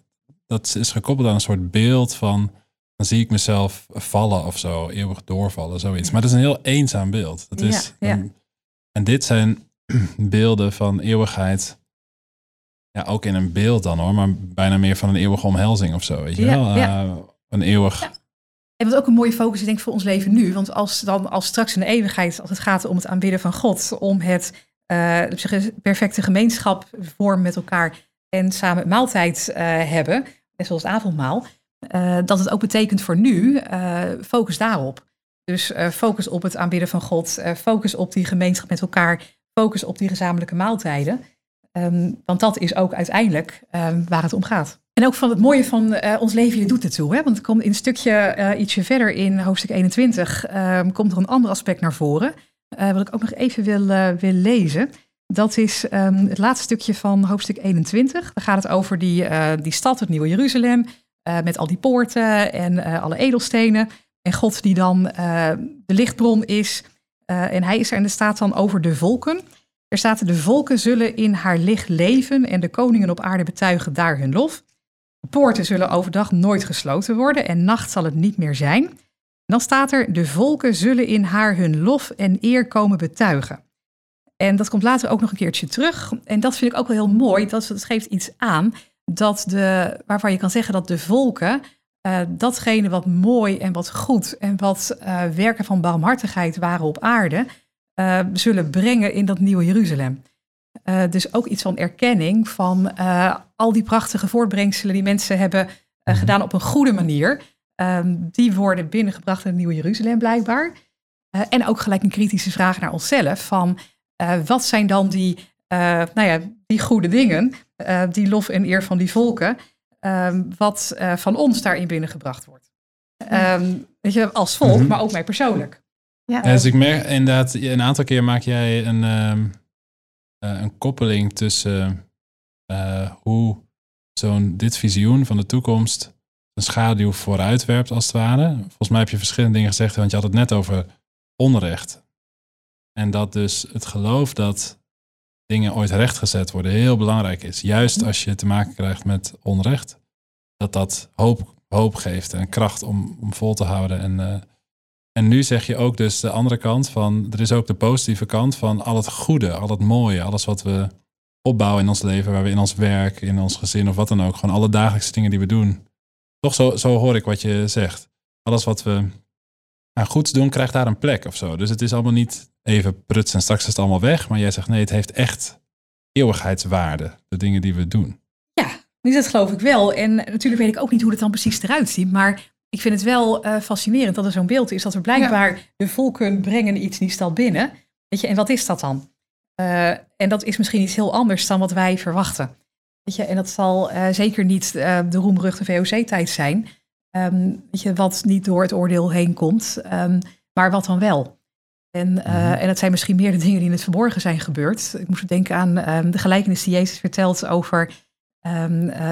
dat is gekoppeld aan een soort beeld van, dan zie ik mezelf vallen of zo, eeuwig doorvallen, zoiets. Maar dat is een heel eenzaam beeld. Dat is, Ja, ja. en dit zijn beelden van eeuwigheid, ja, ook in een beeld dan hoor, maar bijna meer van een eeuwige omhelzing of zo, weet je Ja, wel? Eh, een eeuwig. En wat ook een mooie focus is, denk ik, voor ons leven nu. Want als dan als straks in de eeuwigheid, als het gaat om het aanbidden van God, om het eh, perfecte gemeenschap vormen met elkaar en samen maaltijd eh, hebben, net zoals het avondmaal, eh, dat het ook betekent voor nu, eh, focus daarop. Dus eh, focus op het aanbidden van God, focus op die gemeenschap met elkaar, focus op die gezamenlijke maaltijden. Ehm, want dat is ook uiteindelijk ehm, waar het om gaat. En ook van het mooie van ons leven, je doet het toe. Hè? Want er komt in een stukje ietsje verder in hoofdstuk 21, ehm, komt er een ander aspect naar voren. wat ik ook nog even wil, wil lezen. Dat is het laatste stukje van hoofdstuk 21. Dan gaat het over die, die stad, het Nieuwe Jeruzalem. Eh, met al die poorten en eh, alle edelstenen. En God die dan eh, de lichtbron is. En hij is er en er staat dan over de volken. Er staat, de volken zullen in haar licht leven en de koningen op aarde betuigen daar hun lof. De poorten zullen overdag nooit gesloten worden en nacht zal het niet meer zijn. En dan staat er, de volken zullen in haar hun lof en eer komen betuigen. En dat komt later ook nog een keertje terug. En dat vind ik ook wel heel mooi. Dat, dat geeft iets aan dat de, waarvan je kan zeggen dat de volken eh, datgene wat mooi en wat goed en wat eh, werken van barmhartigheid waren op aarde, eh, zullen brengen in dat nieuwe Jeruzalem. Dus ook iets van erkenning van al die prachtige voortbrengselen die mensen hebben Mhm. gedaan op een goede manier. Ehm, die worden binnengebracht in het nieuwe Jeruzalem blijkbaar. En ook gelijk een kritische vraag naar onszelf van wat zijn dan die, nou ja, die goede dingen, eh, die lof en eer van die volken, ehm, wat eh, van ons daarin binnengebracht wordt. Ehm, weet je, als volk, Mhm. maar ook mij persoonlijk. Ja. Ja, dus ik merk inderdaad, een aantal keer maak jij een, ehm, eh, een koppeling tussen eh, hoe zo'n dit visioen van de toekomst een schaduw vooruitwerpt als het ware. Volgens mij heb je verschillende dingen gezegd, want je had het net over onrecht. En dat dus het geloof dat dingen ooit rechtgezet worden heel belangrijk is. Juist als je te maken krijgt met onrecht. Dat dat hoop, hoop geeft en kracht om, om vol te houden. En, eh, en nu zeg je ook dus de andere kant van... Er is ook de positieve kant van al het goede, al het mooie. Alles wat we opbouwen in ons leven, waar we in ons werk, in ons gezin of wat dan ook. Gewoon alle dagelijkse dingen die we doen. Toch zo, zo hoor ik wat je zegt. Alles wat we aan goeds doen, krijgt daar een plek of zo. Dus het is allemaal niet even pruts en straks is het allemaal weg. Maar jij zegt nee, het heeft echt eeuwigheidswaarde. De dingen die we doen. Dus dat geloof ik wel. En natuurlijk weet ik ook niet hoe het dan precies eruit ziet. Maar ik vind het wel eh, fascinerend dat er zo'n beeld is. Dat er blijkbaar de volken brengen iets die stad binnen. Weet je, en wat is dat dan? Uh, en dat is misschien iets heel anders dan wat wij verwachten. Weet je, en dat zal uh, zeker niet uh, de roemruchte VOC-tijd zijn. Um, weet je, wat niet door het oordeel heen komt, um, maar wat dan wel. En, mm -hmm. en dat zijn misschien meer de dingen die in het verborgen zijn gebeurd. Ik moest denken aan um, de gelijkenis die Jezus vertelt over,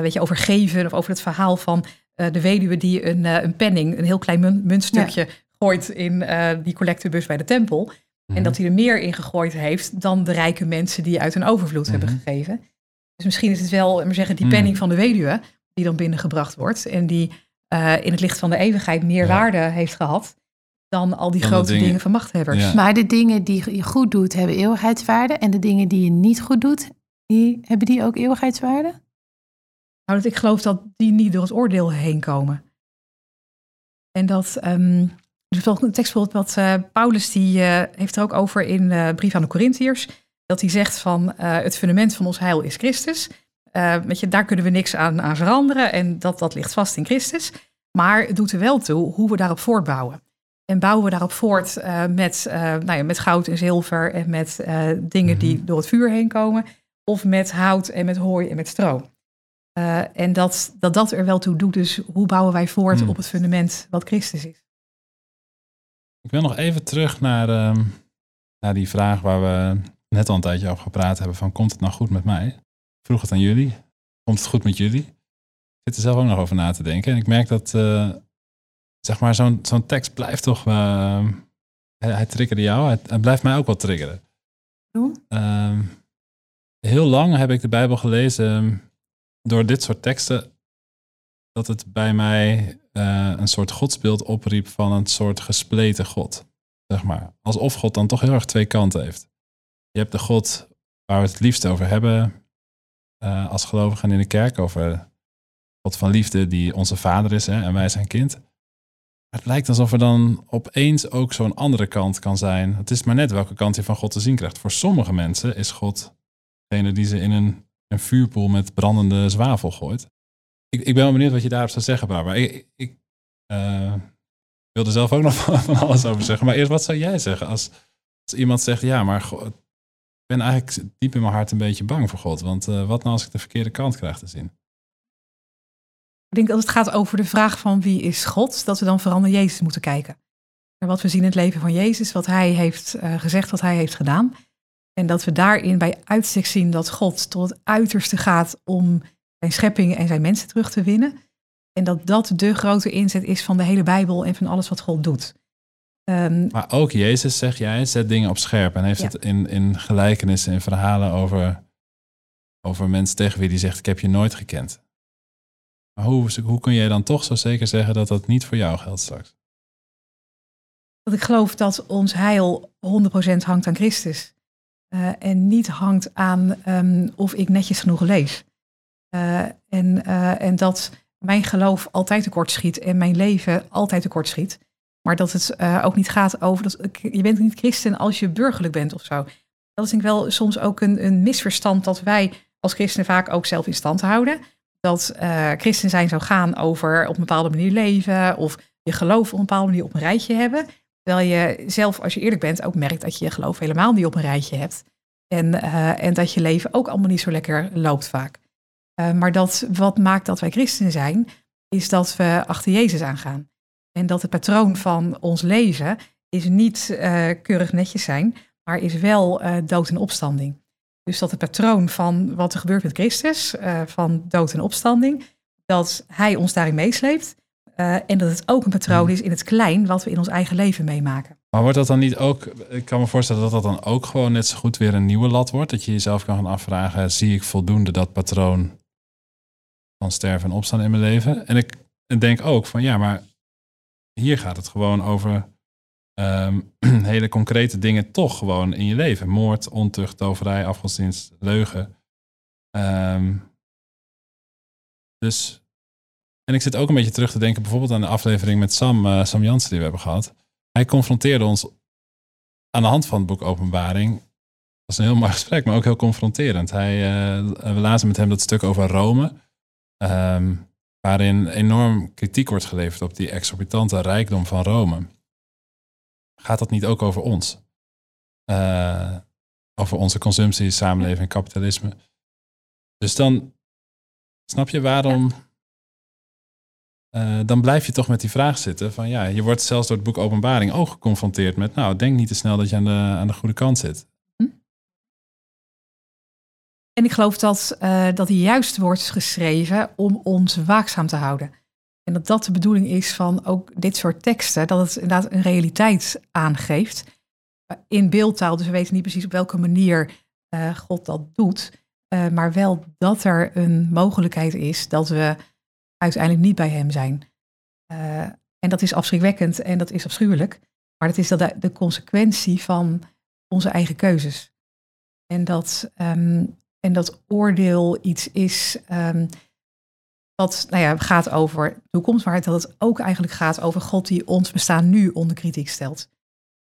weet je, over geven. Of over het verhaal van de weduwe die een, een penning, een heel klein mun muntstukje, ja. gooit in die collectebus bij de tempel. Mm -hmm. En dat hij er meer in gegooid heeft dan de rijke mensen die uit hun overvloed mm -hmm. hebben gegeven. Dus misschien is het wel, maar zeggen, die penning van de weduwe die dan binnengebracht wordt. En die uh, in het licht van de eeuwigheid meer ja. waarde heeft gehad dan al die dan grote dingen, dingen, van machthebbers. Ja. Maar de dingen die je goed doet, hebben eeuwigheidswaarde. En de dingen die je niet goed doet, die, hebben die ook eeuwigheidswaarde? Nou, dat ik geloof dat die niet door het oordeel heen komen. En dat, um, dus een tekstbeeld wat uh, Paulus, die uh, heeft er ook over in de brief aan de Corinthiërs. Dat hij zegt van het fundament van ons heil is Christus. Weet je, daar kunnen we niks aan, aan veranderen en dat, dat ligt vast in Christus. Maar het doet er wel toe hoe we daarop voortbouwen. En bouwen we daarop voort uh, met, uh, nou ja, met goud en zilver en met dingen die door het vuur heen komen. Of met hout en met hooi en met stro. en dat, dat dat er wel toe doet. Dus hoe bouwen wij voort mm. op het fundament wat Christus is? Ik wil nog even terug naar, uh, naar die vraag waar we net al een tijdje over gepraat hebben. Van komt het nou goed met mij? Vroeg het aan jullie. Komt het goed met jullie? Ik zit er zelf ook nog over na te denken. En ik merk dat, uh, zeg maar, zo'n zo'n tekst blijft toch... Uh, hij, hij triggerde jou, hij, hij, blijft mij ook wel triggeren. Uh, heel lang heb ik de Bijbel gelezen door dit soort teksten... dat het bij mij uh, een soort godsbeeld opriep van een soort gespleten God. Zeg maar. Alsof God dan toch heel erg twee kanten heeft. Je hebt de God waar we het liefst over hebben, uh, als gelovigen in de kerk over God van liefde die onze vader is hè, en wij zijn kind. Het lijkt alsof er dan opeens ook zo'n andere kant kan zijn. Het is maar net welke kant je van God te zien krijgt. Voor sommige mensen is God degene die ze in een, een vuurpoel met brandende zwavel gooit. Ik, ik ben wel benieuwd wat je daarop zou zeggen, Barbara. Ik, ik uh, wilde zelf ook nog van alles over zeggen. Maar eerst, wat zou jij zeggen als, als iemand zegt, ja, maar God, ben eigenlijk diep in mijn hart een beetje bang voor God. Want uh, wat nou als ik de verkeerde kant krijg te zien? Ik denk dat het gaat over de vraag van wie is God, dat we dan vooral naar Jezus moeten kijken. Naar wat we zien in het leven van Jezus, wat hij heeft uh, gezegd, wat hij heeft gedaan. En dat we daarin bij uitstek zien dat God tot het uiterste gaat om zijn schepping en zijn mensen terug te winnen. En dat dat de grote inzet is van de hele Bijbel en van alles wat God doet. Um, maar ook Jezus, zeg jij, zet dingen op scherp. En heeft ja. het in, in gelijkenissen, in verhalen over, over mensen tegen wie die zegt: Ik heb je nooit gekend. Maar hoe, hoe kun jij dan toch zo zeker zeggen dat dat niet voor jou geldt straks? Dat ik geloof dat ons heil 100% hangt aan Christus. Uh, en niet hangt aan um, of ik netjes genoeg leef. Uh, en, uh, en dat mijn geloof altijd tekort schiet en mijn leven altijd tekort schiet. Maar dat het uh, ook niet gaat over dat je bent niet christen als je burgerlijk bent of zo. Dat is denk ik wel soms ook een, een misverstand dat wij als christenen vaak ook zelf in stand houden. Dat uh, christen zijn zou gaan over op een bepaalde manier leven of je geloof op een bepaalde manier op een rijtje hebben. Terwijl je zelf, als je eerlijk bent, ook merkt dat je je geloof helemaal niet op een rijtje hebt. En, en dat je leven ook allemaal niet zo lekker loopt vaak. Maar dat, wat maakt dat wij christenen zijn, is dat we achter Jezus aangaan. En dat het patroon van ons leven is niet uh, keurig netjes zijn, maar is wel uh, dood en opstanding. Dus dat het patroon van wat er gebeurt met Christus, uh, van dood en opstanding, dat hij ons daarin meesleept. en dat het ook een patroon hmm. is in het klein wat we in ons eigen leven meemaken. Maar wordt dat dan niet ook, ik kan me voorstellen dat dat dan ook gewoon net zo goed weer een nieuwe lat wordt? Dat je jezelf kan gaan afvragen, zie ik voldoende dat patroon van sterven en opstaan in mijn leven? En ik denk ook van ja, maar hier gaat het gewoon over um, hele concrete dingen toch gewoon in je leven. Moord, ontucht, toverij, afgodsdienst, leugen. Um, dus, en ik zit ook een beetje terug te denken bijvoorbeeld aan de aflevering met Sam, uh, Sam Jansen die we hebben gehad. Hij confronteerde ons aan de hand van het boek Openbaring. Dat was een heel mooi gesprek, maar ook heel confronterend. Hij, uh, we lazen met hem dat stuk over Rome. Um, waarin enorm kritiek wordt geleverd op die exorbitante rijkdom van Rome. Gaat dat niet ook over ons? Uh, over onze consumptie, samenleving, kapitalisme. Dus dan snap je waarom. Uh, dan blijf je toch met die vraag zitten van ja, je wordt zelfs door het boek Openbaring ook geconfronteerd met, nou, denk niet te snel dat je aan de, aan de goede kant zit. En ik geloof dat, uh, dat hij juist wordt geschreven om ons waakzaam te houden. En dat dat de bedoeling is van ook dit soort teksten, dat het inderdaad een realiteit aangeeft. In beeldtaal, dus we weten niet precies op welke manier uh, God dat doet. Maar wel dat er een mogelijkheid is dat we uiteindelijk niet bij Hem zijn. En dat is afschrikwekkend en dat is afschuwelijk. Maar dat is de, consequentie van onze eigen keuzes. En dat, um, en dat oordeel iets is um, wat nou ja, gaat over toekomst, maar dat het ook eigenlijk gaat over God die ons bestaan nu onder kritiek stelt.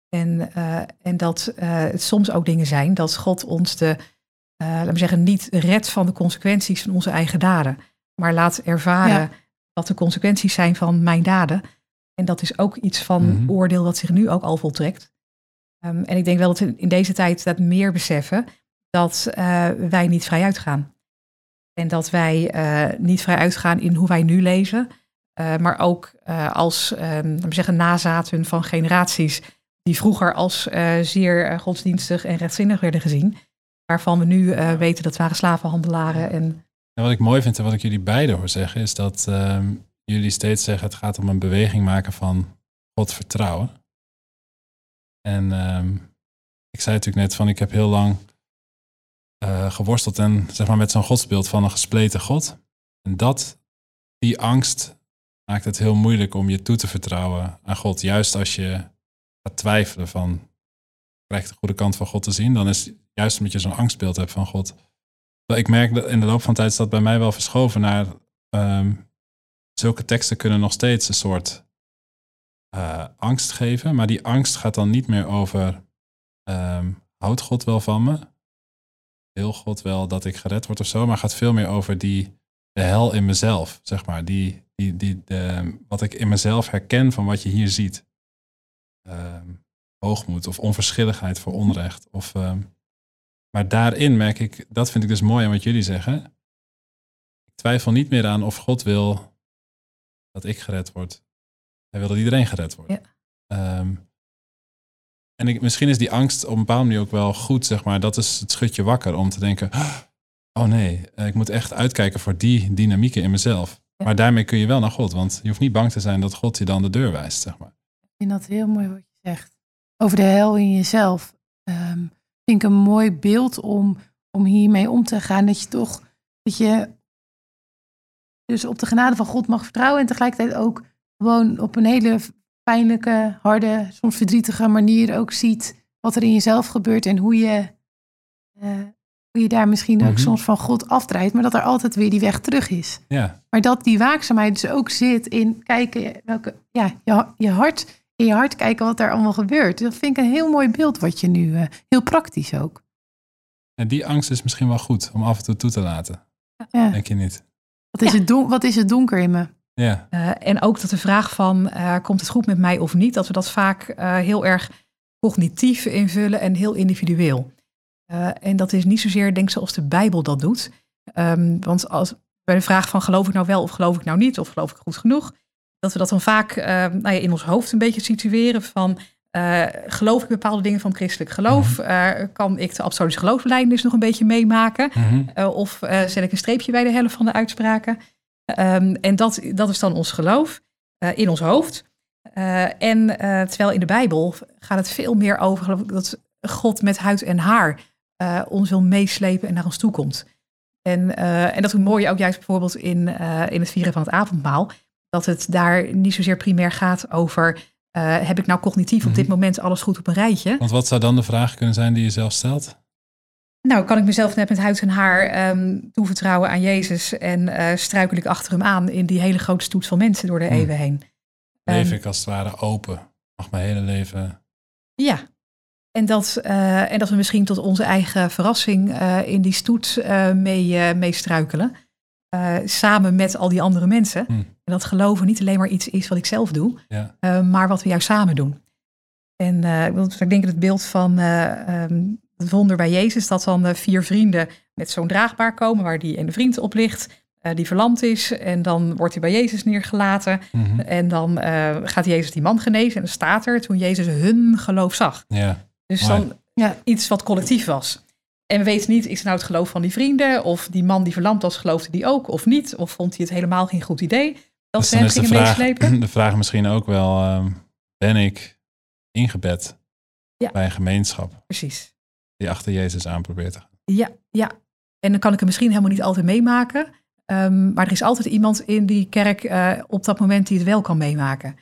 En, uh, en dat uh, het soms ook dingen zijn dat God ons de, uh, laten we zeggen, niet redt van de consequenties van onze eigen daden, maar laat ervaren ja. wat de consequenties zijn van mijn daden. En dat is ook iets van mm -hmm. oordeel wat zich nu ook al voltrekt. Um, en ik denk wel dat we in deze tijd dat meer beseffen dat wij niet vrij uitgaan. En dat wij uh, niet vrij uitgaan in hoe wij nu leven, uh, maar ook als um, zeggen, nazaten van generaties die vroeger als zeer godsdienstig en rechtzinnig werden gezien, waarvan we nu weten dat waren slavenhandelaren. En... en wat ik mooi vind en wat ik jullie beiden hoor zeggen, is dat um, jullie steeds zeggen het gaat om een beweging maken van God vertrouwen. En um, ik zei natuurlijk net van ik heb heel lang uh, geworsteld en zeg maar met zo'n godsbeeld van een gespleten God. En dat, die angst maakt het heel moeilijk om je toe te vertrouwen aan God. Juist als je gaat twijfelen van, krijg de goede kant van God te zien? Dan is juist omdat je zo'n angstbeeld hebt van God. Ik merk dat in de loop van de tijd is dat bij mij wel verschoven naar um, zulke teksten kunnen nog steeds een soort uh, angst geven. Maar die angst gaat dan niet meer over um, houdt God wel van me? Wil God wel dat ik gered word of zo, maar gaat veel meer over die de hel in mezelf, zeg maar. Die, die, die, de, wat ik in mezelf herken van wat je hier ziet. Uh, hoogmoed of onverschilligheid voor onrecht. Of, uh, maar daarin merk ik, dat vind ik dus mooi aan wat jullie zeggen. Ik twijfel niet meer aan of God wil dat ik gered word. Hij wil dat iedereen gered wordt. Ja. Um, en ik, misschien is die angst op een bepaalde manier ook wel goed, zeg maar. Dat is het schutje wakker om te denken, oh nee, ik moet echt uitkijken voor die dynamieken in mezelf. Ja. Maar daarmee kun je wel naar God, want je hoeft niet bang te zijn dat God je dan de deur wijst, zeg maar. Ik vind dat heel mooi wat je zegt. Over de hel in jezelf. Um, vind ik een mooi beeld om, om hiermee om te gaan. Dat je toch, dat je dus op de genade van God mag vertrouwen en tegelijkertijd ook gewoon op een hele pijnlijke, harde, soms verdrietige manier ook ziet wat er in jezelf gebeurt en hoe je, uh, hoe je daar misschien ook mm -hmm. soms van God afdraait, maar dat er altijd weer die weg terug is. Ja. Maar dat die waakzaamheid dus ook zit in kijken, welke, ja, je, je hart, in je hart kijken wat er allemaal gebeurt. Dat vind ik een heel mooi beeld wat je nu, uh, heel praktisch ook. En die angst is misschien wel goed om af en toe toe te laten. Ja. Denk je niet? Wat is, ja. het don wat is het donker in me? Ja. Uh, en ook dat de vraag van uh, komt het goed met mij of niet, dat we dat vaak uh, heel erg cognitief invullen en heel individueel. en dat is niet zozeer, denk ik, zoals de Bijbel dat doet. Um, want als, bij de vraag van geloof ik nou wel of geloof ik nou niet, of geloof ik goed genoeg, dat we dat dan vaak nou ja, in ons hoofd een beetje situeren van geloof ik bepaalde dingen van christelijk geloof? Mm -hmm. kan ik de absolute geloofsbelijdenis nog een beetje meemaken? Mm -hmm. of zet ik een streepje bij de helft van de uitspraken? Um, en dat, dat is dan ons geloof uh, in ons hoofd. Uh, en uh, terwijl in de Bijbel gaat het veel meer over dat God met huid en haar ons wil meeslepen en naar ons toe komt. En, en dat mooi ook juist bijvoorbeeld in, in het vieren van het avondmaal. Dat het daar niet zozeer primair gaat over heb ik nou cognitief op dit Mhm. moment alles goed op een rijtje. Want wat zou dan de vraag kunnen zijn die je zelf stelt? Nou, kan ik mezelf net met huid en haar um, toevertrouwen aan Jezus en uh, struikel ik achter hem aan in die hele grote stoet van mensen door de Hmm. eeuwen heen. Leef Um, ik als het ware open? Mag mijn hele leven... Ja, en dat, uh, en dat we misschien tot onze eigen verrassing uh, in die stoet mee, mee struikelen. samen met al die andere mensen. Hmm. En dat geloven niet alleen maar iets is wat ik zelf doe, Ja. maar wat we juist samen doen. En ik denk het beeld van um, het wonder bij Jezus, dat dan vier vrienden met zo'n draagbaar komen waar die ene vriend op ligt, uh, die verlamd is. En dan wordt hij bij Jezus neergelaten. Mm -hmm. En dan gaat Jezus die man genezen. En dan staat er toen Jezus hun geloof zag. Ja. Dus dan ja, iets wat collectief was. En we weten niet, is het nou het geloof van die vrienden? Of die man die verlamd was, geloofde die ook of niet? Of vond hij het helemaal geen goed idee? Dat dus ze hem gingen de meeslepen? De vraag misschien ook wel, uh, ben ik ingebed ja. bij een gemeenschap Precies. Die achter Jezus aan probeert te gaan? Ja, ja. En dan kan ik het misschien helemaal niet altijd meemaken. Um, maar er is altijd iemand in die kerk uh, op dat moment die het wel kan meemaken.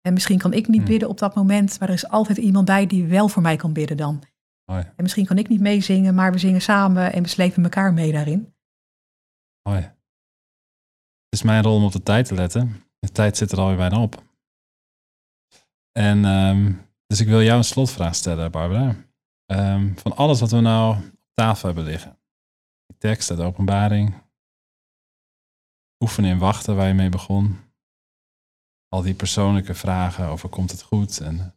En misschien kan ik niet Hmm. bidden op dat moment, maar er is altijd iemand bij die wel voor mij kan bidden dan. Mooi, En misschien kan ik niet meezingen, maar we zingen samen en we slepen elkaar mee daarin. mooi. Het is mijn rol om op de tijd te letten. De tijd zit er alweer bijna op. En ehm, dus ik wil jou een slotvraag stellen, Barbara. Ehm, van alles wat we nou op tafel hebben liggen. Die tekst uit de openbaring. Oefenen in wachten waar je mee begon. Al die persoonlijke vragen over komt het goed. En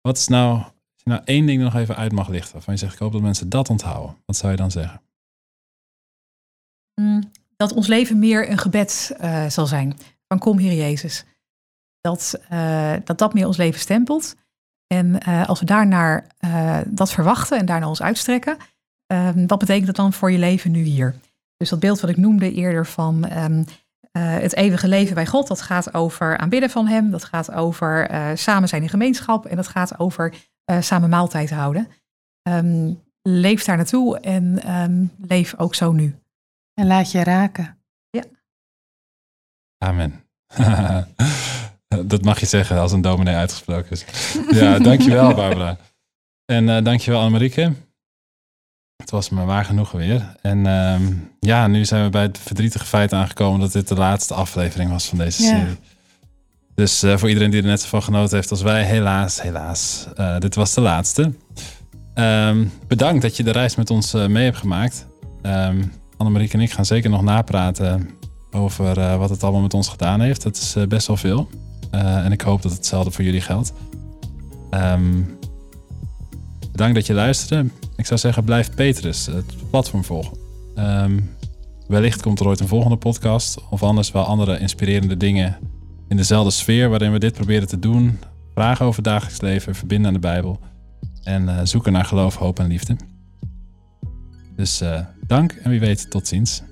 wat is nou, als je nou één ding nog even uit mag lichten. Waarvan je zegt, ik hoop dat mensen dat onthouden. Wat zou je dan zeggen? Mm, Dat ons leven meer een gebed eh, zal zijn. Van kom Heer Jezus. Dat, eh, dat dat meer ons leven stempelt. En eh, als we daarnaar eh, dat verwachten en daarna ons uitstrekken, ehm, wat betekent dat dan voor je leven nu hier? Dus dat beeld wat ik noemde eerder van ehm, eh, het eeuwige leven bij God, dat gaat over aanbidden van Hem, dat gaat over eh, samen zijn in gemeenschap en dat gaat over eh, samen maaltijd houden. Ehm, leef daar naartoe en ehm, leef ook zo nu. En laat je raken. Amen. dat mag je zeggen als een dominee uitgesproken is. Ja, dankjewel Barbara. En eh dankjewel Annemarieke. Het was me waar genoegen weer. En ehm, ja, nu zijn we bij het verdrietige feit aangekomen dat dit de laatste aflevering was van deze Ja. serie. Dus eh, voor iedereen die er net zo van genoten heeft als wij, helaas, helaas. eh, dit was de laatste. Ehm, bedankt dat je de reis met ons mee hebt gemaakt. Ehm Annemarieke en ik gaan zeker nog napraten over wat het allemaal met ons gedaan heeft. Dat is best wel veel. Eh, en ik hoop dat hetzelfde voor jullie geldt. Ehm, bedankt dat je luisterde. Ik zou zeggen, blijf Petrus, het platform volgen. Ehm, wellicht komt er ooit een volgende podcast. Of anders wel andere inspirerende dingen in dezelfde sfeer waarin we dit proberen te doen. Vragen over het dagelijks leven, verbinden aan de Bijbel. En eh, zoeken naar geloof, hoop en liefde. Dus eh, dank en wie weet tot ziens.